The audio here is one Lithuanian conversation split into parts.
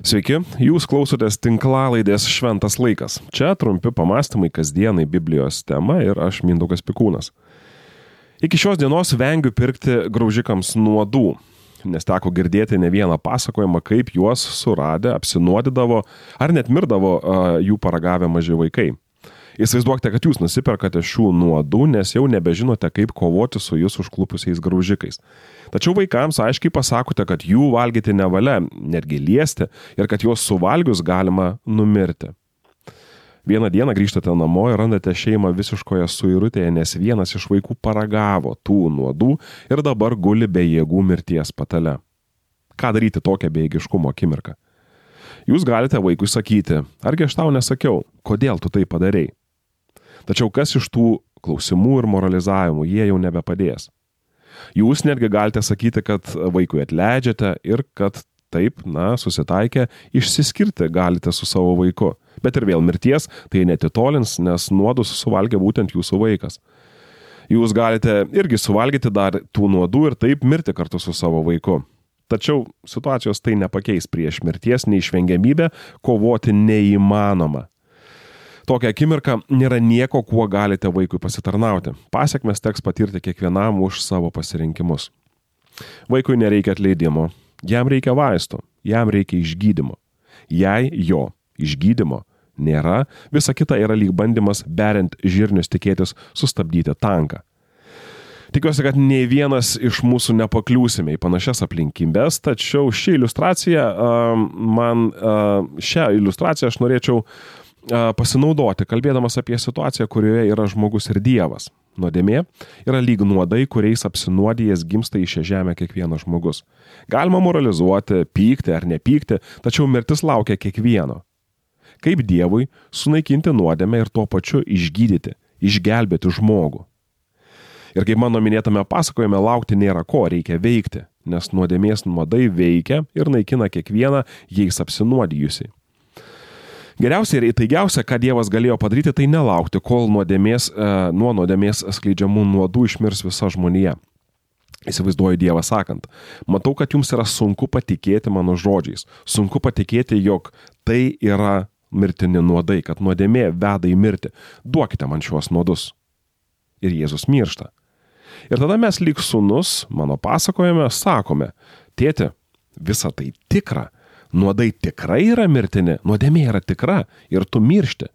Sveiki, jūs klausotės tinklalaidės Šventas laikas. Čia trumpi pamastymai kasdienai Biblijos tema ir aš Mindaugas Pikūnas. Iki šios dienos vengiu pirkti graužikams nuodų, nes teko girdėti ne vieną pasakojimą, kaip juos suradę apsinuodydavo ar net mirdavo uh, jų paragavę maži vaikai. Įsivaizduokite, kad jūs nusiperkate šių nuodų, nes jau nebežinote, kaip kovoti su jūs užklupusiais graužikais. Tačiau vaikams aiškiai pasakote, kad jų valgyti nevalia, netgi liesti ir kad juos suvalgius galima numirti. Vieną dieną grįžtate namo ir randate šeimą visiškoje suirutėje, nes vienas iš vaikų paragavo tų nuodų ir dabar guli be jėgų mirties patale. Ką daryti tokią bejėgiškumo akimirką? Jūs galite vaikui sakyti, argi aš tau nesakiau, kodėl tu tai padarėjai. Tačiau kas iš tų klausimų ir moralizavimų jie jau nebepadės. Jūs netgi galite sakyti, kad vaikui atleidžiate ir kad taip, na, susitaikę, išsiskirti galite su savo vaiku. Bet ir vėl mirties tai netitolins, nes nuodus suvalgė būtent jūsų vaikas. Jūs galite irgi suvalgyti dar tų nuodų ir taip mirti kartu su savo vaiku. Tačiau situacijos tai nepakeis prieš mirties neišvengiamybę, kovoti neįmanoma. Tokią akimirką nėra nieko, kuo galite vaikui pasitarnauti. Pasiekmes teks patirti kiekvienam už savo pasirinkimus. Vaikui nereikia atleidimo, jam reikia vaistų, jam reikia išgydymo. Jei jo išgydymo nėra, visa kita yra lyg bandymas beriant žirnius tikėtis sustabdyti tanką. Tikiuosi, kad nei vienas iš mūsų nepakliūsime į panašias aplinkybės, tačiau ši iliustracija, man šią iliustraciją aš norėčiau pasinaudoti, kalbėdamas apie situaciją, kurioje yra žmogus ir Dievas. Nuodėmė yra lyg nuodai, kuriais apsinuodijęs gimsta į šią žemę kiekvienas žmogus. Galima moralizuoti, pykti ar nepykti, tačiau mirtis laukia kiekvieno. Kaip Dievui sunaikinti nuodėmę ir tuo pačiu išgydyti, išgelbėti žmogų. Ir kaip mano minėtame pasakojime, laukti nėra ko, reikia veikti, nes nuodėmės nuodai veikia ir naikina kiekvieną jais apsinuodijusi. Geriausia ir įtaigiausia, ką Dievas galėjo padaryti, tai nelaukti, kol nuodėmės, e, nuo nuodėmės skleidžiamų nuodų išmirs visa žmonija. Įsivaizduoju Dievą sakant, matau, kad jums yra sunku patikėti mano žodžiais, sunku patikėti, jog tai yra mirtini nuodai, kad nuodėmė veda į mirtį. Duokite man šiuos nuodus. Ir Jėzus miršta. Ir tada mes lyg sunus, mano pasakojime, sakome, tėti, visa tai tikra, nuodai tikrai yra mirtini, nuodėmė yra tikra ir tu miršti.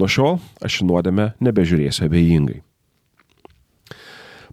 Nuo šiol aš nuodėmę nebežiūrėsiu abejingai.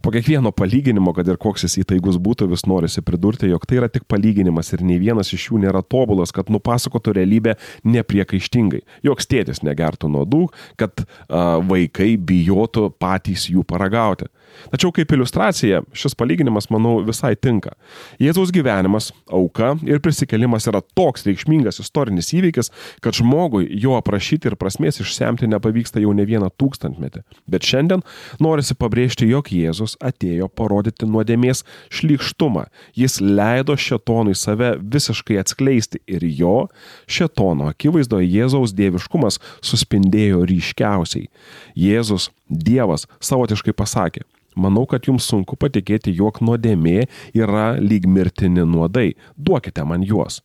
Po kiekvieno palyginimo, kad ir koks jis įtaigus būtų, vis norisi pridurti, jog tai yra tik palyginimas ir nei vienas iš jų nėra tobulas, kad nupasakotų realybę nepriekaištingai. Joks tėtis negertų nuodų, kad a, vaikai bijotų patys jų paragauti. Tačiau kaip iliustracija šis palyginimas, manau, visai tinka. Jėzaus gyvenimas, auka ir prisikelimas yra toks reikšmingas istorinis įvykis, kad žmogui jo aprašyti ir prasmės išsemti nepavyksta jau ne vieną tūkstantmetį. Bet šiandien norisi pabrėžti, jog Jėzus atėjo parodyti nuodėmės šlykštumą. Jis leido šetonui save visiškai atskleisti ir jo, šetono akivaizdoje Jėzaus dieviškumas suspindėjo ryškiausiai. Jėzus, Dievas, savotiškai pasakė, Manau, kad jums sunku patikėti, jog nuodėmė yra lyg mirtini nuodai. Duokite man juos.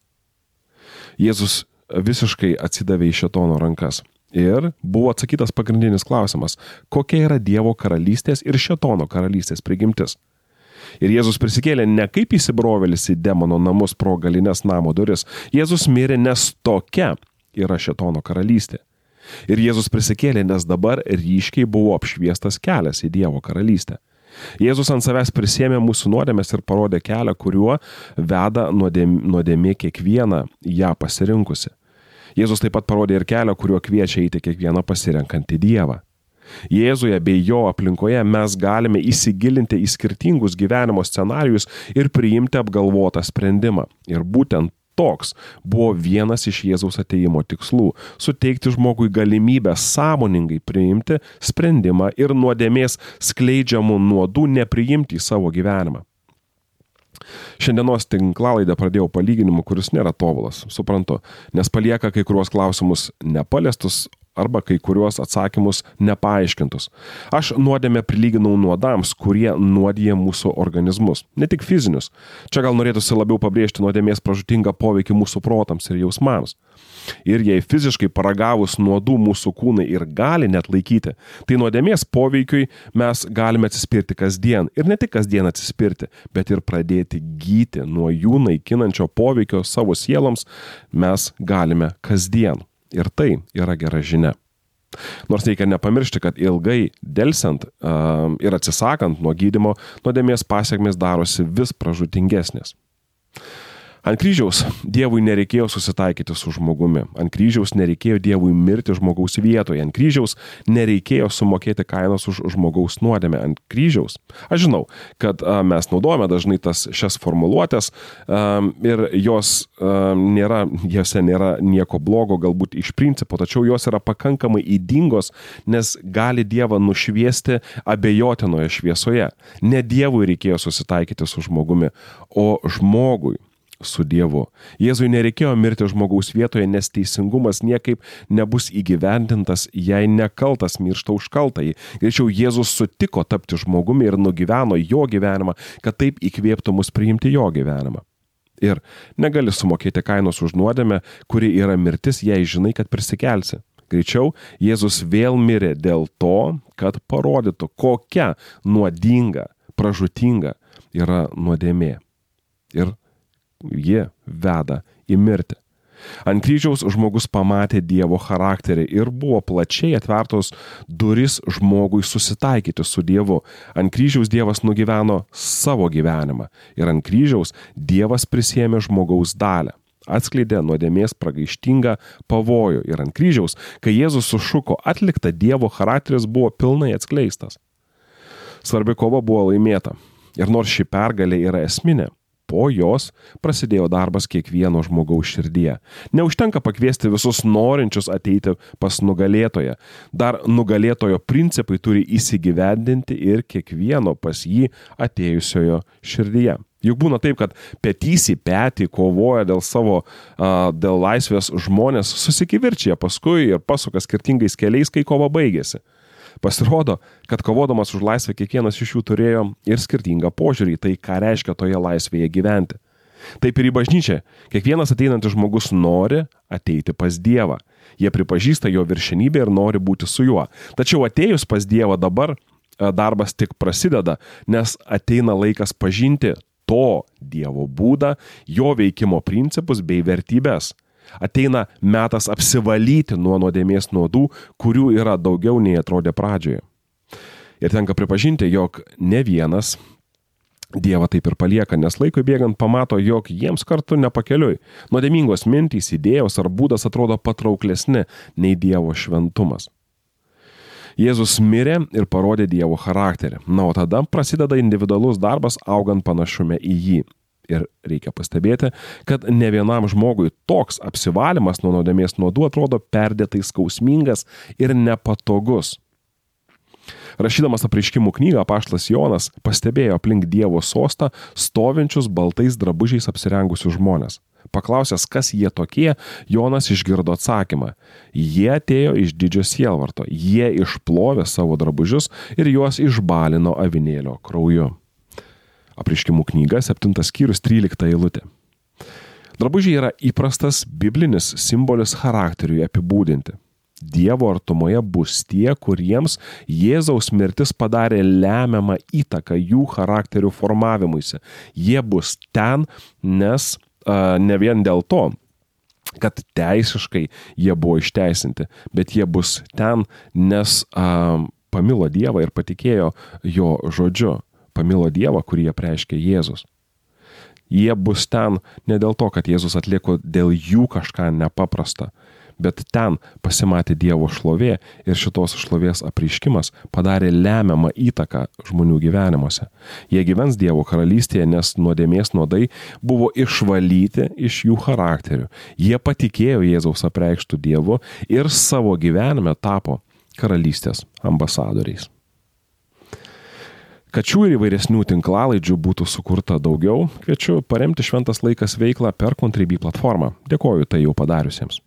Jėzus visiškai atsidavė į šetono rankas. Ir buvo atsakytas pagrindinis klausimas, kokia yra Dievo karalystės ir šetono karalystės prigimtis. Ir Jėzus prisikėlė ne kaip įsibrovelis į demono namus pro galinės namo duris. Jėzus mirė, nes tokia yra šetono karalystė. Ir Jėzus prisikėlė, nes dabar ryškiai buvo apšviestas kelias į Dievo karalystę. Jėzus ant savęs prisėmė mūsų nuodėmės ir parodė kelią, kuriuo veda nuodėmė, kiekvieną ją pasirinkusi. Jėzus taip pat parodė ir kelią, kuriuo kviečia eiti kiekvieną pasirenkantį Dievą. Jėzuje bei jo aplinkoje mes galime įsigilinti į skirtingus gyvenimo scenarius ir priimti apgalvotą sprendimą. Ir būtent toks buvo vienas iš Jėzaus ateimo tikslų - suteikti žmogui galimybę sąmoningai priimti sprendimą ir nuodėmės skleidžiamų nuodų nepriimti į savo gyvenimą. Šiandienos tinklalaidę pradėjau palyginimu, kuris nėra tobulas, suprantu, nes palieka kai kuriuos klausimus nepaliestus, arba kai kuriuos atsakymus nepaaiškintus. Aš nuodėmę prilyginau nuodams, kurie nuodija mūsų organizmus, ne tik fizinius. Čia gal norėtųsi labiau pabrėžti nuodėmės pražutingą poveikį mūsų protams ir jausmams. Ir jei fiziškai paragavus nuodų mūsų kūnai ir gali net laikyti, tai nuodėmės poveikiui mes galime atsispirti kasdien. Ir ne tik kasdien atsispirti, bet ir pradėti gyti nuo jų naikinančio poveikio savo sieloms mes galime kasdien. Ir tai yra gera žinia. Nors reikia nepamiršti, kad ilgai dėlsiant uh, ir atsisakant nuo gydimo, nuodėmės pasiekmes darosi vis pražutingesnės. Ant kryžiaus Dievui nereikėjo susitaikyti su žmogumi. Ant kryžiaus nereikėjo Dievui mirti žmogaus vietoje. Ant kryžiaus nereikėjo sumokėti kainos už žmogaus nuodėmę. Ant kryžiaus. Aš žinau, kad a, mes naudojame dažnai tas šias formuluotės a, ir jos a, nėra, jose nėra nieko blogo galbūt iš principo, tačiau jos yra pakankamai įdingos, nes gali Dievą nušviesti abejotinoje šviesoje. Ne Dievui reikėjo susitaikyti su žmogumi, o žmogui su Dievu. Jėzui nereikėjo mirti žmogaus vietoje, nes teisingumas niekaip nebus įgyvendintas, jei nekaltas miršta už kaltąjį. Greičiau Jėzus sutiko tapti žmogumi ir nugyveno jo gyvenimą, kad taip įkvėptų mus priimti jo gyvenimą. Ir negali sumokėti kainos už nuodėmę, kuri yra mirtis, jei žinai, kad prisikelsi. Greičiau Jėzus vėl mirė dėl to, kad parodytų, kokia nuodinga, pražutinga yra nuodėmė. Ir jie veda į mirtį. Ant kryžiaus žmogus pamatė Dievo charakterį ir buvo plačiai atvertos duris žmogui susitaikyti su Dievu. Ant kryžiaus Dievas nugyveno savo gyvenimą ir ant kryžiaus Dievas prisėmė žmogaus dalę. Atskleidė nuodėmės pragaištingą pavojų ir ant kryžiaus, kai Jėzus sušuko atlikta, Dievo charakteris buvo pilnai atskleistas. Svarbi kova buvo laimėta. Ir nors ši pergalė yra esminė, po jos prasidėjo darbas kiekvieno žmogaus širdyje. Neužtenka pakviesti visus norinčius ateiti pas nugalėtoją. Dar nugalėtojo principai turi įsigyvendinti ir kiekvieno pas jį atėjusiojo širdyje. Juk būna taip, kad petys į petį kovoja dėl savo, dėl laisvės žmonės susikivirčia paskui ir pasuka skirtingais keliais, kai kova baigėsi. Pasirodo, kad kovodamas už laisvę kiekvienas iš jų turėjo ir skirtingą požiūrį į tai, ką reiškia toje laisvėje gyventi. Taip ir į bažnyčią. Kiekvienas ateinantis žmogus nori ateiti pas Dievą. Jie pripažįsta jo viršenybę ir nori būti su juo. Tačiau atėjus pas Dievą dabar e, darbas tik prasideda, nes ateina laikas pažinti to Dievo būdą, jo veikimo principus bei vertybės. Ateina metas apsivalyti nuo nuodėmės nuodų, kurių yra daugiau nei atrodė pradžioje. Ir tenka pripažinti, jog ne vienas Dievą taip ir palieka, nes laikui bėgant pamato, jog jiems kartu nepakeliui. Nuodėmingos mintys, idėjos ar būdas atrodo patrauklesni nei Dievo šventumas. Jėzus mirė ir parodė Dievo charakterį. Na, o tada prasideda individualus darbas augant panašume į jį. Ir reikia pastebėti, kad ne vienam žmogui toks apsivalimas nuo nuodėmės nuodų atrodo perdėtai skausmingas ir nepatogus. Rašydamas apreiškimų knygą, paštlas Jonas pastebėjo aplink Dievo sostą stovinčius baltais drabužiais apsirengusius žmonės. Paklausęs, kas jie tokie, Jonas išgirdo atsakymą. Jie atėjo iš didžio sielvarto, jie išplovė savo drabužius ir juos išbalino avinėlio krauju. Apriškimų knyga, 7 skyrius, 13 eilutė. Drabužiai yra įprastas biblinis simbolis charakteriui apibūdinti. Dievo artumoje bus tie, kuriems Jėzaus mirtis padarė lemiamą įtaką jų charakterių formavimuisi. Jie bus ten, nes a, ne vien dėl to, kad teisiškai jie buvo išteisinti, bet jie bus ten, nes a, pamilo Dievą ir patikėjo jo žodžiu pamilo Dievą, kurį apreiškė Jėzus. Jie bus ten ne dėl to, kad Jėzus atliko dėl jų kažką nepaprastą, bet ten pasimatė Dievo šlovė ir šitos šlovės apriškimas padarė lemiamą įtaką žmonių gyvenimuose. Jie gyvens Dievo karalystėje, nes nuodėmės nuodai buvo išvalyti iš jų charakterių. Jie patikėjo Jėzaus apreikštų Dievu ir savo gyvenime tapo karalystės ambasadoriais. Kad šių ir įvairesnių tinklalaidžių būtų sukurta daugiau, kviečiu paremti Šventas laikas veiklą per Contribui platformą. Dėkoju tai jau padariusiems.